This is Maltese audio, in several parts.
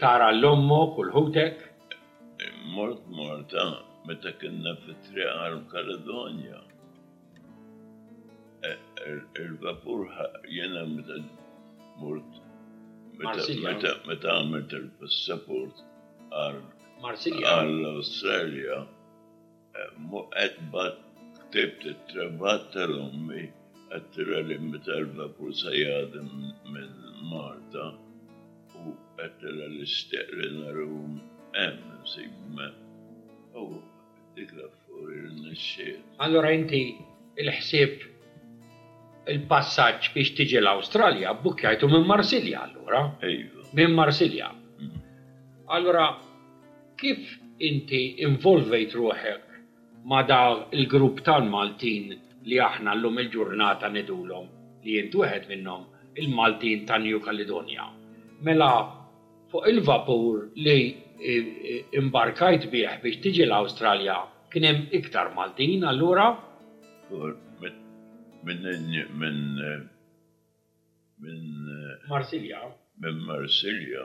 Tara lil ommok u lil ħutek. Mort Malta meta kinna fit-triq għal Kaledonja. Il-vapur jiena meta mort meta għamilt il-passaport għal Awstralja. Mu qed bat ktibt it-trabat tal ommi qed tira li meta l-vapur se jgħadem minn Malta u qed tira li stieq li narahum hemm insibhom hemm u dik l-affory rnexxiet. Allura inti il-ħsieb il-passaġġ biex tiġi l-Awstralja bbukkjajtu minn Marsilja allura? Iva. Minn Marsilja. Allura Kif inti involvejt ruħek ma' dak il-grupp tal-Maltin li aħna llum il-ġurnata ngħidulhom li int wieħed minnhom, il-Maltin ta' New Caledonia? Mela fuq il-vapur li imbarkajt bih biex tiġi l-Awstralja kien hemm iktar Maltin allura? Dur minn Marsilja? Minn Marsilja.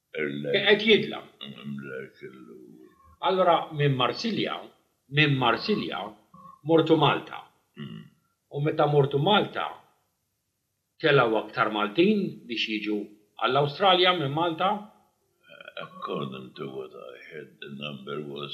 Kien qed jidlaq. Allura minn Marsilja, minn Marsilja mortu Malta. U meta mortu Malta, telgħu aktar Maltin biex jiġu għall-Awstralja minn Malta? According to what I heard the number was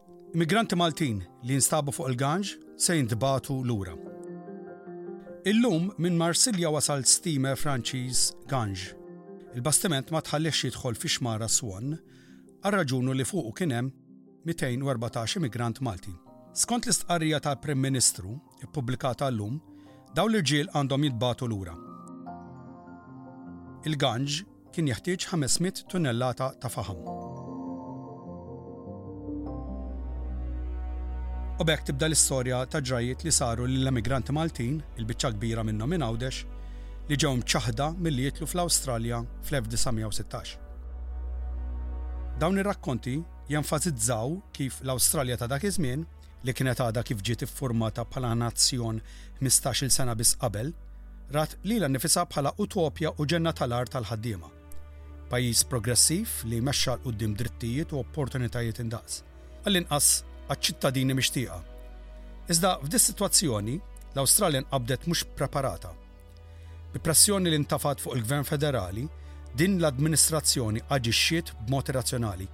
Immigranti Maltin li jinstabu fuq il-ganġ se jintbagħtu lura. Illum minn Marsilja wasal steamer Franċiż Ganj. Il-bastiment ma tħalliex jidħol fix-xmara Swan għal raġunu li fuqu kien hemm 214 immigrant Malti. Skont l-istqarrija tal-Prim Ministru, ippubblikata llum, dawn l-irġiel għandhom jitbagħtu lura. Il-Ganġ kien jeħtieġ 500 tunnellata ta' faħam. U b'hekk tibda l-istorja ta' ġrajjiet li saru lill-emigranti Maltin, il-biċċa kbira minnhom minn Għawdex, li ġew mċaħħda milli jitlu fl-Awstralja fl-1916. Dawn ir-rakkonti jenfasizzaw kif l-Awstralja ta' dak iż-żmien li kienet għadha kif ġiet iffurmata bħala nazzjon ħmistax-il sena biss qabel, rat lilha nnifisha bħala utopja u ġenna tal-art għall-ħaddiema. Pajjiż progressiv li jmexxa 'l quddiem drittijiet u opportunitajiet indaqs, għall-inqas għaċ-ċittadini mixtieqa. Iżda f'dis-sitwazzjoni, l-Awstralja nqabdet mhux preparata. Bi pressjoni li ntafgħet fuq il-Gvern Federali, din l-administrazzjoni aġixxiet b'mod irrazzjonali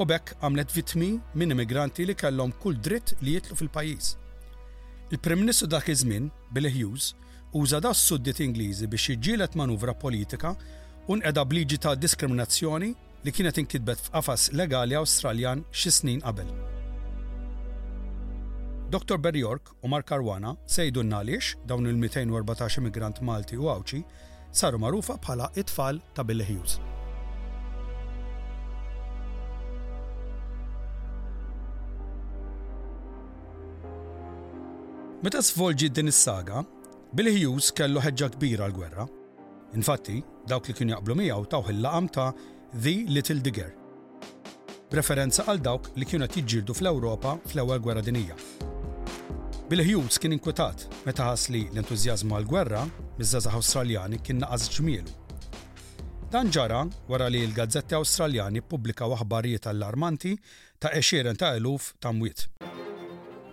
u b'hekk għamlet vittmi minn immigranti li kellhom kull dritt li jidħlu fil-pajjiż. Il-Prim Ministru dak iż-żmien, Billy Hughes, uża dawn is-suddiet Ingliżi biex jiġġieled manuvra politika u nqeda b'liġi ta' diskriminazzjoni li kienet inkitbet f'qafas legali Awstraljan xi snin qabel. Dottor Barry York u Mark Caruana se jgħidulna għaliex dawn il-214 immigrant Malti u Għawdxi saru magħrufa bħala t-tfal ta' Billy Hughes. Meta svolġiet din is-saga, Billy Hughes kellu ħeġġa kbira l-gwerra. Infatti, dawk li kienu jaqblu miegħu tawh il-laqam ta' The Little Digger, b'referenza għal dawk li kienu qed jiġġieldu fl-Ewropa fl-Ewwel Gwerra Dinjija. Bill Hughes kien inkwetat meta ħass li l-entużjażmu għall-gwerra miż-żgħażagħ Awstraljani kien naqas ġmielu. Dan ġara wara li l-gazzetti Awstraljani ppubblikaw aħbarijiet allarmanti ta' għexieren ta' eluf ta' mwiet.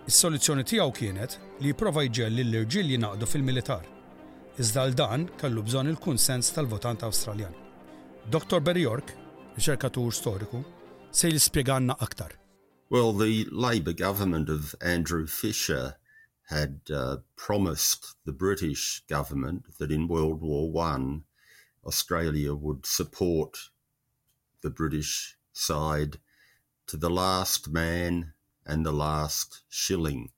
Is-soluzzjoni tiegħu kienet li jipprova jġegħel lill-irġiel jingħaqdu fil-militar, iżda għal dan kellu bżonn il-kunsens tal-votant Awstraljan. Dottor Barry York, riċerkatur storiku, se jispjegalna aktar. Well, the Labour government of Andrew Fisher had promised the British government that in World War One, Australia would support the British side to the last man and the last shilling.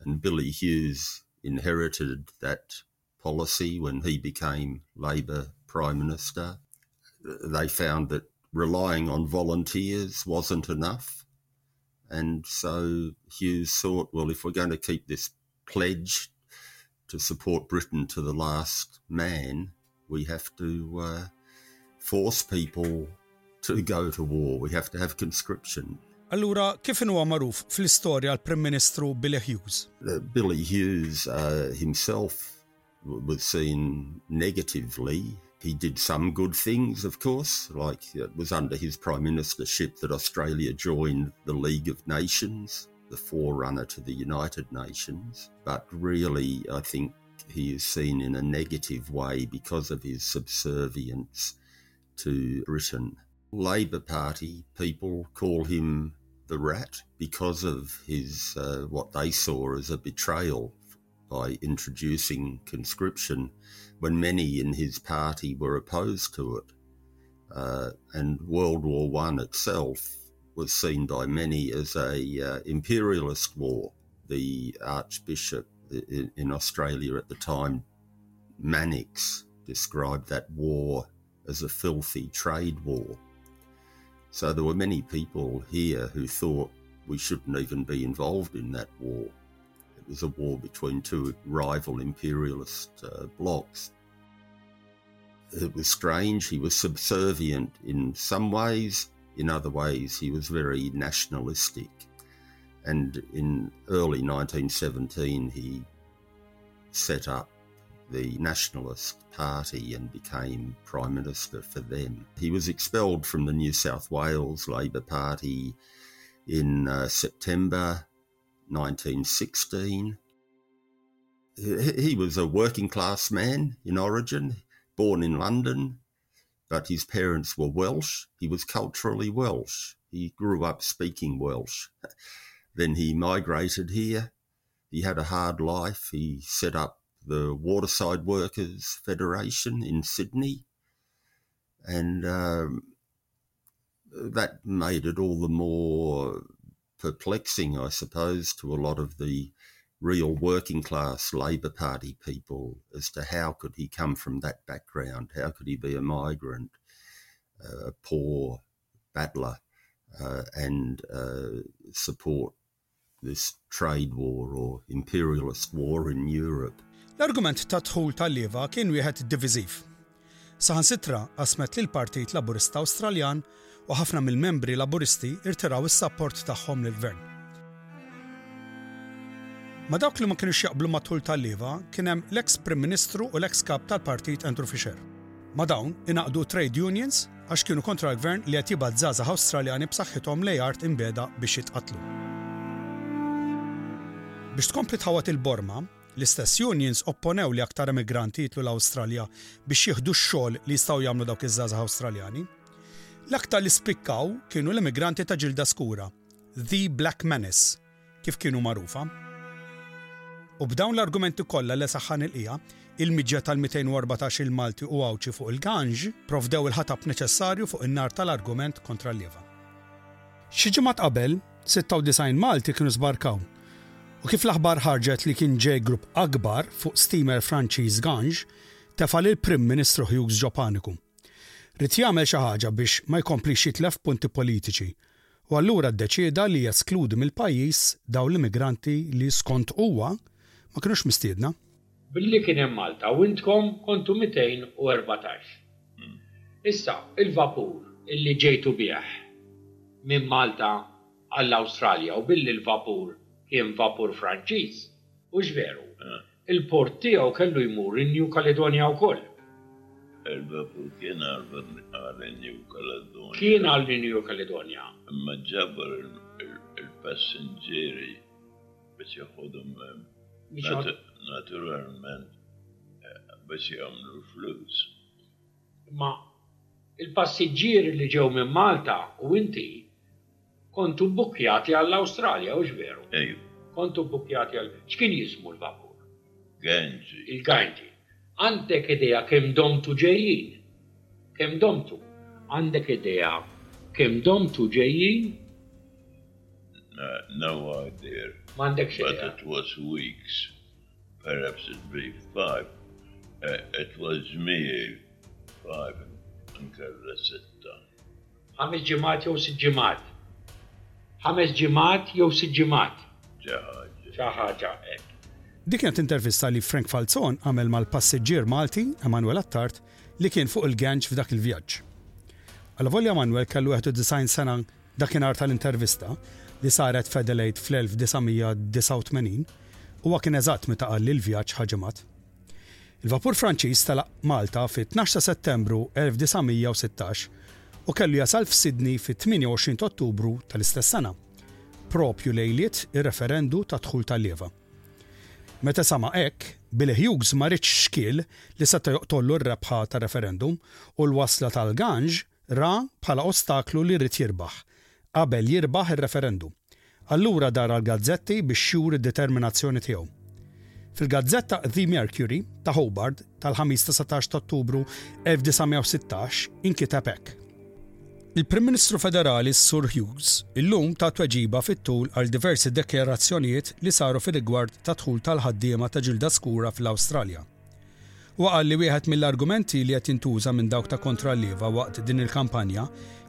and Billy Hughes inherited that policy when he became Labor Prime Minister. They found that relying on volunteers wasn't enough. And so Hughes thought, well, if we're going to keep this pledge to support Britain to the last man, we have to uh, force people to go to war. We have to have conscription. Allura, kif huwa magħruf fl-istorja l-Prim Ministru Billy Hughes? Uh, Billy Hughes uh, himself was seen negatively. He did some good things, of course, like it uh, was under his prime ministership that Australia joined the League of Nations, the forerunner to the United Nations. But really, I think he is seen in a negative way because of his subservience to Britain. Labour Party people call him the rat because of his uh, what they saw as a betrayal by introducing conscription when many in his party were opposed to it. Uh, and World War One itself was seen by many as a uh, imperialist war. The Archbishop in, in Australia at the time, Mannix, described that war as a filthy trade war. So there were many people here who thought we shouldn't even be involved in that war. It was a war between two rival imperialist uh, blocs. It was strange. He was subservient in some ways, in other ways, he was very nationalistic. And in early 1917, he set up the Nationalist Party and became Prime Minister for them. He was expelled from the New South Wales Labor Party in uh, September 1916. He was a working class man in origin, born in London, but his parents were Welsh. He was culturally Welsh. He grew up speaking Welsh. then he migrated here. He had a hard life. He set up the Waterside Workers Federation in Sydney. And um, that made it all the more perplexing, I suppose, to a lot of the real working class Labor Party people as to how could he come from that background? How could he be a migrant, uh, a poor battler, uh, and uh, support this trade war or imperialist war in Europe. L-argument tad-dħul ta' lieva kien wieħed diviżiv. Saħansitra qasmet lill-Partit Laburista Awstraljan u ħafna mill-membri Laburisti rtiraw is-sapport tagħhom lill-Gvern. Ma' dawk li ma kinux jaqblu mad-dħul ta' lieva kien hemm l-eks Prim Ministru u l-eks Kap tal-Partit Andrew Fisher. Ma' dawn ingħaqdu t-trade unions, għax kienu kontra l-Gvern li qed jibgħat żgħażagħ Awstraljani b'saħħithom lejn art imbiegħda biex jitqatlu. Biex tkompli tħawwad il-Borma, l-istess unions opponew li aktar emigranti jitlu l-Awstralja biex jieħdu x-xogħol li jistgħu jagħmlu dawk iż-żgħażagħ Awstraljani. L-aktar li spikkaw kienu l-emigranti ta' ġilda skura, the Black Menace, kif kienu magħrufa. U b'dawn l-argumenti kollha le saħħan il-qija, il-miġja tal-214 il Malti u Għawdxi fuq il-Ganj provdew il-ħatab neċessarju fuq in-nar tal-argument kontra l-lieva. Xi ġimgħat qabel, 96 Malti kienu żbarkaw. U kif l-aħbar ħarġet li kien ġej grupp akbar fuq steamer Franċiż Ganj, tefa' lill-Prim Ministru Hughes ġo paniku. Ried jagħmel xi ħaġa biex ma jkomplix jitlef punti politiċi u allura ddeċieda li jeskludi mill-pajjiż dawn l-immigranti li, skont huwa, ma kinux mistiedna. Billi kien hemm Malta u intkom kontu 214. Issa, il-vapur illi ġejtu bih minn Malta għall-Awstralja u billi l-vapur kien vapur Franċiż, hux veru Il-port tiegħu kellu jmur in-New Caledonia wkoll. Il-vapur kien għal in-New Caledonia. Kien għal in-New Caledonia. Imma ġabar il-passinġieri biex jeħodhom hemm. Naturalment biex jagħmlu l-flus. Imma il-passiġġieri li ġew minn Malta u inti Kontu bbukkjati għall-Awstralja, hux veru? Ejju. Kontu bbukkjati għal. X'kien jismu l-vapur? Guernsey. Il-Guernsey. Għandek idea kemm domtu ġejjin? Kemm domtu? Għandek idea kemm domtu ġejjin? No idea. M'għandekx idea. But it was weeks. Perhaps it be five. It was żmien five inkella sitta. Ħames ġimgħat jew sitt ġimgħat. Ħames ġimgħat jew sitt ġimgħat. Xi ħaġa hekk. Dik kienet intervista li Frank Falzon għamel mal-passiġġier Malti, Emmanuel Attard, li kien fuq il-ganċ f'dak il-vjaġġ. Allavolja Emmanuel kellu 91 sena dakinhar tal-intervista, li saret f'Adelaide fl-1989, huwa kien eżatt meta qal li l-vjaġġ ħa ġimgħat. Il-vapur Franċiż telaq Malta fit-tnax ta' Settembru 1916 u kellu jasal f'Sydney fit-28 ta' Ottubru tal-istess sena, proprju lejliet ir-referendu tad-dħul tal-lieva. Meta sama' hekk, Billy Hughes ma riedx xkiel li seta' joqtollu r-rebħa tar-referendum u l-wasla tal-Ganj, ra bħala ostaklu li ried jirbaħ, qabel jirbaħ ir-referendum. Allura dar għall-gazzetti biex juri d-determinazzjoni tiegħu. Fil-gazzetta The Mercury, ta' Hobart, tal-Ħamis ta' 17 ta' Ottubru 1916, inkiteb hekk. Il-Prim Ministru Federali Sur Hughes illum ta' tweġiba fit-tul għal diversi dekjarazzjonijiet li saru fir-rigward tad-dħul tal-ħaddiema ta' ġilda skura fl-Awstralja. Huwa qal li wieħed mill-argumenti li qed jintuża minn dawk ta' kontra l-lieva waqt din il-kampanja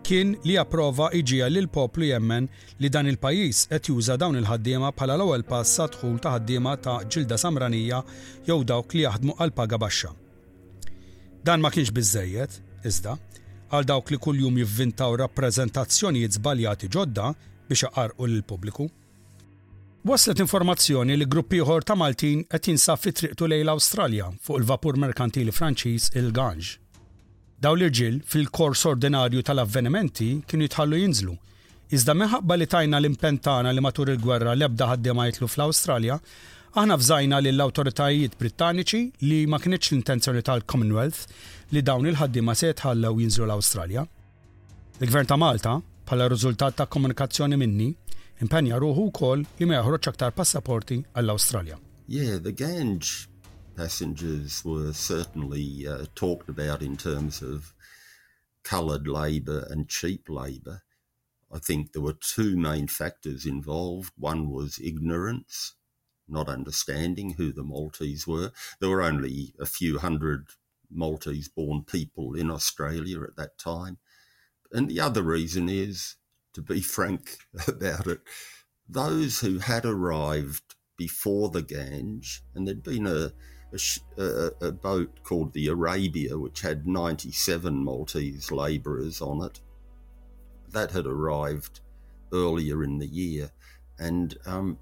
kien li hija prova jġiegħel lill-poplu jemmen li dan il-pajjiż qed juża dawn il-ħaddiema bħala l-ewwel pass għad-dħul ta' ħaddiema ta' ġilda samranija jew dawk li jaħdmu għal paga baxxa. Dan ma kienx biżżejjed, iżda, għal dawk li kuljum jivvintaw rappreżentazzjonijiet żbaljati ġodda biex iqarrqu lill-pubbliku. Waslet informazzjoni li grupp ieħor ta' Maltin qed jinsab fi triqtu lejn l-Awstralja fuq il-vapur merkantili Franċiż il-Gange. Dawn l-irġiel, fil-kors ordinarju tal-avvenimenti, kienu jitħallu jinżlu. Iżda minħabba li tajna l-impenn tagħna li matul il-gwerra l-ebda ħaddiem ma jidħlu fl-Awstralja, aħna avżajna lill-awtoritajiet Brittaniċi li ma kinitx l-intenzjoni tal-Commonwealth li dawn il-ħaddiema se jitħallew jinżlu l-Awstralja. Il-Gvern ta' Malta, bħala riżultat ta' komunikazzjoni minni, impenja ruħu wkoll li ma jħroċ aktar passaporti għall-Awstralja. Yeah, the Gange passengers were certainly uh, talked about in terms of coloured labour and cheap labour. I think there were two main factors involved. One was ignorance not understanding who the Maltese were. There were only a few hundred Maltese born people in Australia at that time. And the other reason is, to be frank about it, those who had arrived before the Gange, and there'd been a, a, a boat called the Arabia, which had 97 Maltese labourers on it, that had arrived earlier in the year. And um,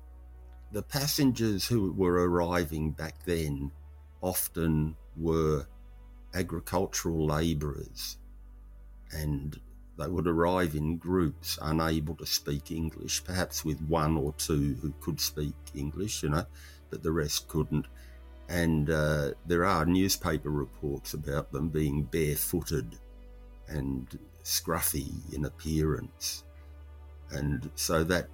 the passengers who were arriving back then often were agricultural labourers and they would arrive in groups unable to speak English, perhaps with one or two who could speak English, you know, but the rest couldn't. And uh, there are newspaper reports about them being barefooted and scruffy in appearance. And so that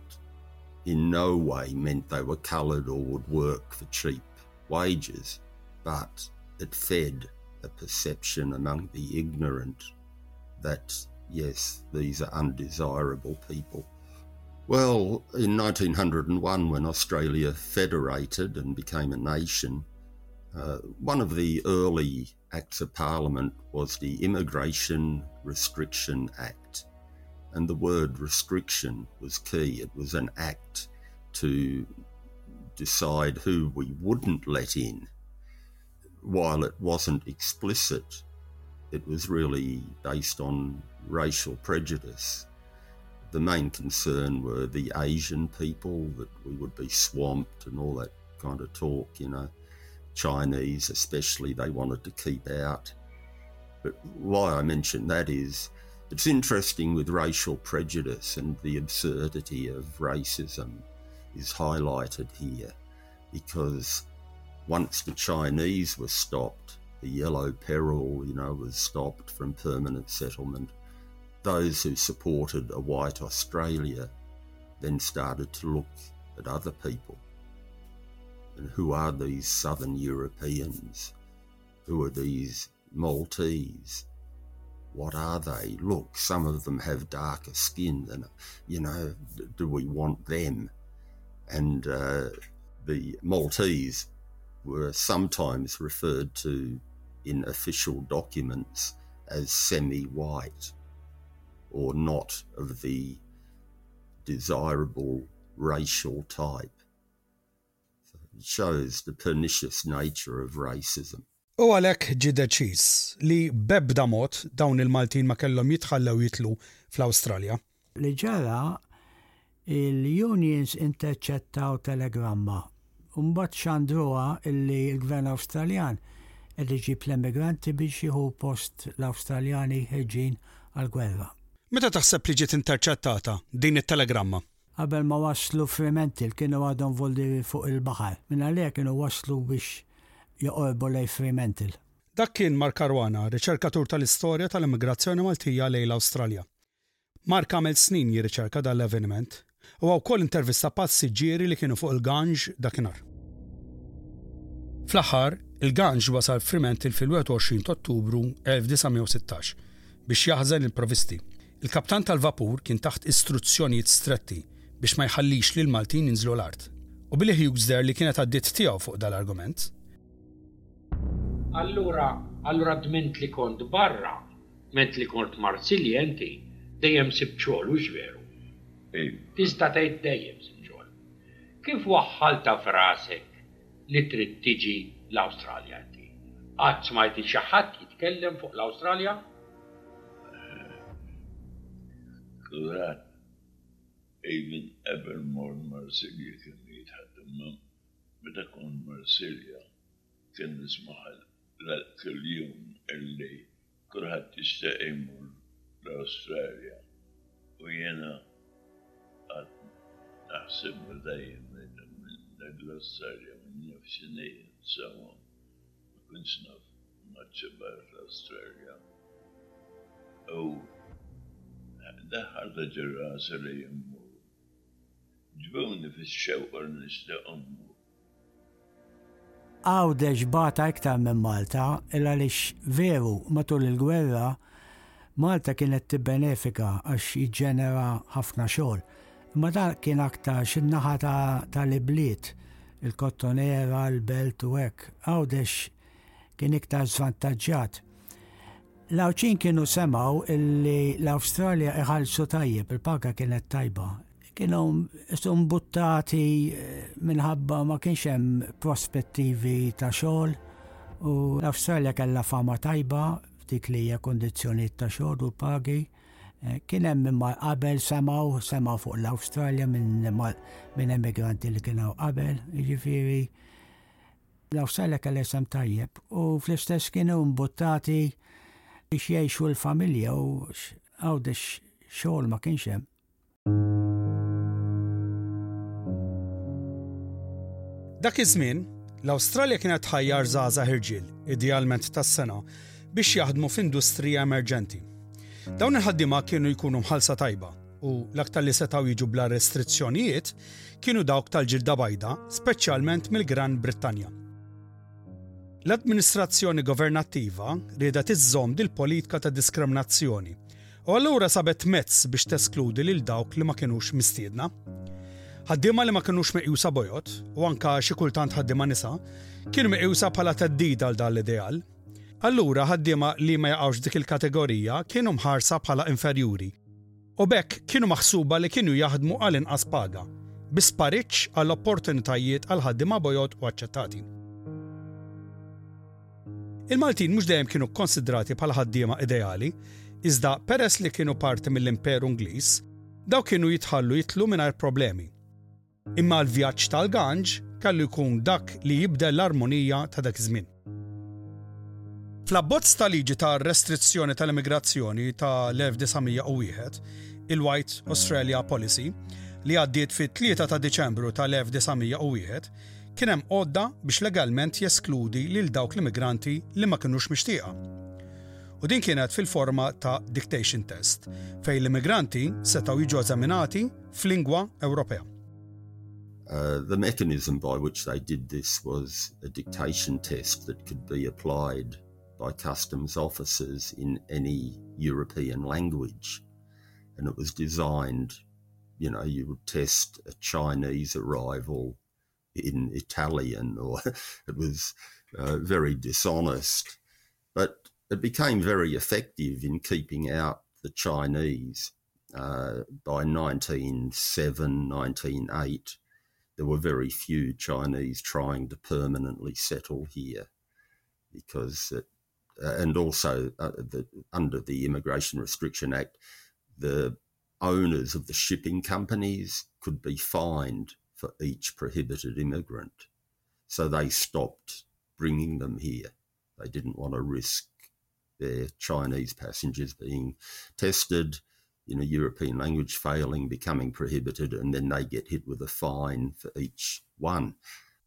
in no way meant they were coloured or would work for cheap wages, but it fed a perception among the ignorant that, yes, these are undesirable people. Well, in 1901, when Australia federated and became a nation, uh, one of the early Acts of Parliament was the Immigration Restriction Act. And the word restriction was key. It was an act to decide who we wouldn't let in. While it wasn't explicit, it was really based on racial prejudice. The main concern were the Asian people, that we would be swamped and all that kind of talk, you know. Chinese, especially, they wanted to keep out. But why I mention that is it's interesting with racial prejudice and the absurdity of racism is highlighted here because once the Chinese were stopped, the Yellow Peril, you know, was stopped from permanent settlement. Those who supported a white Australia then started to look at other people. And who are these Southern Europeans? Who are these Maltese? what are they? Look, some of them have darker skin than, you know, do we want them? And uh, the Maltese were sometimes referred to in official documents as semi white or not of the desirable racial type shows the pernicious nature of racism. U għalhekk ġie deċiż li b'ebda mod dawn il-Maltin ma kellhom jitħallew jidħlu fl-Awstralja. Li ġara, il-unions interċettaw telegramma u mbagħad xandruha illi l-Gvern Awstraljan qed iġib l-emigranti biex jieħu post l-Awstraljani ħerġin għall-gwerra. Meta taħseb li ġiet interċettata din it-telegramma? Qabel ma waslu Fremantle kienu għadhom Voldiri fuq il-baħar. Minn għaliha kienu waslu biex joqorbu lejn Fremantle. Dak kien Mark Caruana, riċerkatur tal-istorja tal-emigrazzjoni Maltija lejn l-Awstralja. Mark għamel snin jirriċerka dan l-avveniment. Huwa wkoll intervista passiġġieri li kienu fuq il-Ganj dakinhar. Fl-aħħar, il-Ganj wasal f'Fremantle fil-21 t'Ottubru 1916 biex jaħżen il-provisti. Il-kaptan tal-vapur kien taħt istruzzjonijiet stretti biex ma jħallix lill-Maltin jinżlu l-art. U Billy Hughes deher li kienet għaddiet tiegħu fuq dan l-argument. Allura, allura dment li kont barra, dment li kont Marsilje inti, dejjem sibt xogħol, hux veru? Iva. Tista' tgħid dejjem sibt xogħol. Kif waħħaltha f'rasek li trid tiġi l-Awstralja inti? Qatt smajt lil xi ħadd jitkellem fuq l-Awstralja? Kulħadd, hi minn qabel mort Marsilje kien jitħaddem ma' Meta kont Marsilja kien nisma' kuljum illi kulħadd jixtieq imur l-Awstralja u jiena qatt naħseb meta jien ngħid l-Awstralja min jaf x'inhi insomma ma kontx naf maċċa barra l-Awstralja u daħħaltha ġo rasi li immur Ġbewni fix-xewqa li nixtieq immur. Għawdex bagħatha iktar minn Malta il għaliex veru matul il-gwerra Malta kienet tibbenefika għax jiġġenera ħafna xogħol imma dak kien aktarx in-naħa ta' l-ibliet, il-Kottonera, il-Belt u hekk. Għawdex kien iktar żvantaġġat. L-Għawdxin kienu semgħu li l-Awstralja iħallsu tajjeb, il-paga kienet tajba. Kienu isum buttati eh, minħabba ma kienx hemm prospettivi ta' xogħol u l-Awstralja kellha fama tajba f'dik li hija kondizzjonijiet ta' xogħol u pagi. Eh, kien hemm imma qabel semaw, semaw fuq l-Awstralja minn emigranti li kienu qabel, jiġifieri L-Awstralja kellha isem tajjeb u fl-istess kienu mbuttati biex jgħixu l-familja u għawdex xogħol ma kienx hemm. Dak iż-żmien, l-Awstralja kienet tħajjar żgħażagħ irġiel, idealment tas-sengħa, biex jaħdmu f'industrija emerġenti. Dawn il-ħaddiema kienu jkunu mħallsa tajba, u l-aktar li setgħu jiġu bla restrizzjonijiet kienu dawk tal-ġilda bajda, speċjalment mill-Gran Brittanja. L-amministrazzjoni governattiva rieda tiżżomm dil-politika ta' diskriminazzjoni u allura sabet mezz biex teskludi lil dawk li ma kinux mistiedna. Ħaddiema li ma kinux meqjusa bojot, u anka xi kultant ħaddiema nisa, kienu meqjusa bħala teddida għal dan l-ideal. Allura ħaddiema li ma jaqgħux dik il-kategorija kienu mħarsa bħala inferjuri U b'hekk kienu maħsuba li kienu jaħdmu għal inqas paga, bi spariġġ għal opportunitajiet għal ħaddiema bojod u aċċettati. Il-Maltin mhux dejjem kienu kkonsidrati bħala ħaddiema ideali, iżda peress li kienu parti mill-Imperu Ingliż, dawk kienu jitħallu jidħlu mingħajr problemi. Imma l-vjaġġ tal-Ganġ kellu jkun dak li jibdel l-armonija ta' dak iż-żmien. Fl-abbozz ta' liġi ta' restrizzjoni tal-immigrazzjoni ta' l-1901, il-White Australia Policy, li għaddiet fit-3 ta' Diċembru ta' l-1901, kien hemm għodda biex legalment jeskludi lil dawk l-immigranti li ma kinux mixtieqa. U din kienet fil-forma ta' dictation test, fejn l-immigranti setgħu jiġu eżaminati fl-lingwa Ewropea. Uh, the mechanism by which they did this was a dictation test that could be applied by customs officers in any European language. And it was designed, you know, you would test a Chinese arrival in Italian, or it was uh, very dishonest. But it became very effective in keeping out the Chinese. Uh, by 1907, 1908, there were very few Chinese trying to permanently settle here because it, uh, and also uh, the, under the Immigration Restriction Act, the owners of the shipping companies could be fined for each prohibited immigrant. So they stopped bringing them here. They didn't want to risk their Chinese passengers being tested in a European language failing becoming prohibited and then they get hit with a fine for each one.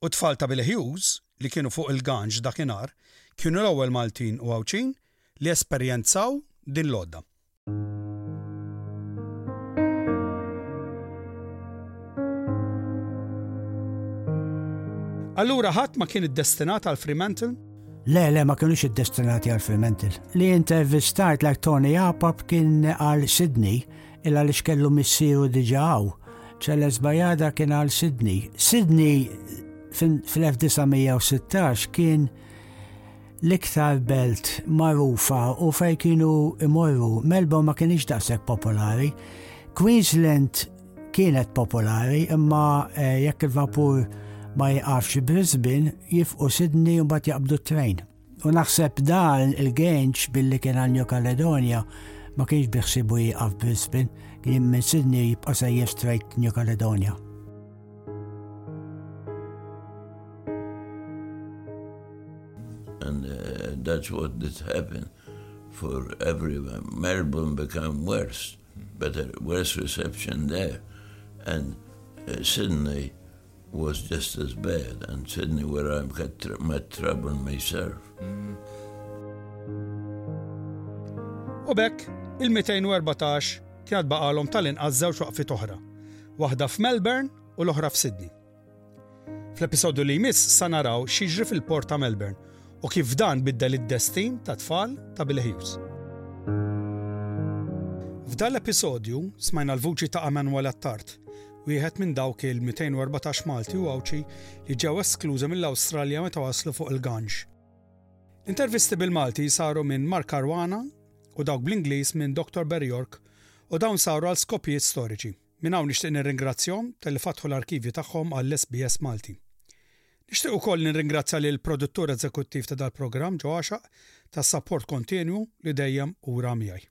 U tfal ta' Hughes li kienu fuq il-ganġ dakinar kienu l-ewwel Maltin u Awċin li esperjenzaw din l-odda. Allura ħadd ma kien iddestinat għal Fremantle? Le, le, ma kienux iddestinati għal Fremantle. Li intervistajt like Tony Apap kien għal Sydney, il li xkellu missieru diġa għaw. ċelles Bajada kien għal Sydney. Sydney fil-1916 kien L-iktar belt magħrufa u fejn kienu imorru, Melbourne ma kienx daqshekk popolari. Queensland kienet popolari imma eh, jekk il-vapur ma jqafx Brisbane jifqu Sydney u mbagħad jaqbdu t-trejn. U naħseb dan il-genċ billi kien għal New Caledonia ma kienx biħsibu jieqaf Brisbane, kien minn Sydney jibqa' sejjer straight New Caledonia. And uh, that's what did happen for everyone. Melbourne became worse, better, worse reception there. And uh, Sydney was just as bad, and Sydney, where I got tr- my trouble myself. Mm. U bekk, il-214 kienet baqalhom tal-inqas żewġ waqfiet oħra. waħda f'Melbourne u l-oħra f'Sydney. Fl-episodju li jmiss sa naraw x'jiġri fil-port ta' Melbourne u kif dan biddel id-destin ta' tfal ta' Billy Hughes. F'dan l-episodju smajna l-vuċi ta' Emmanuel Attard, wieħed minn dawk il-214 Malti u Għawdxi li ġew esklużi mill-Awstralja meta waslu fuq il-Ganj. Intervisti bil-Malti saru minn Mark Caruana u dawk bl-Ingliż minn Dr. Barry York u dawn saru għal skopijiet storiċi. Minn hawn nixtieq nirringrazzjahom talli fatħu l-arkivju tagħhom għall-SBS Malti. Nixtieq ukoll nirringrazzja lill-Produttur Eżekuttiv ta' dal-programm Joe Għaxaq tas-sapport kontinwu li dejjem ura miegħi.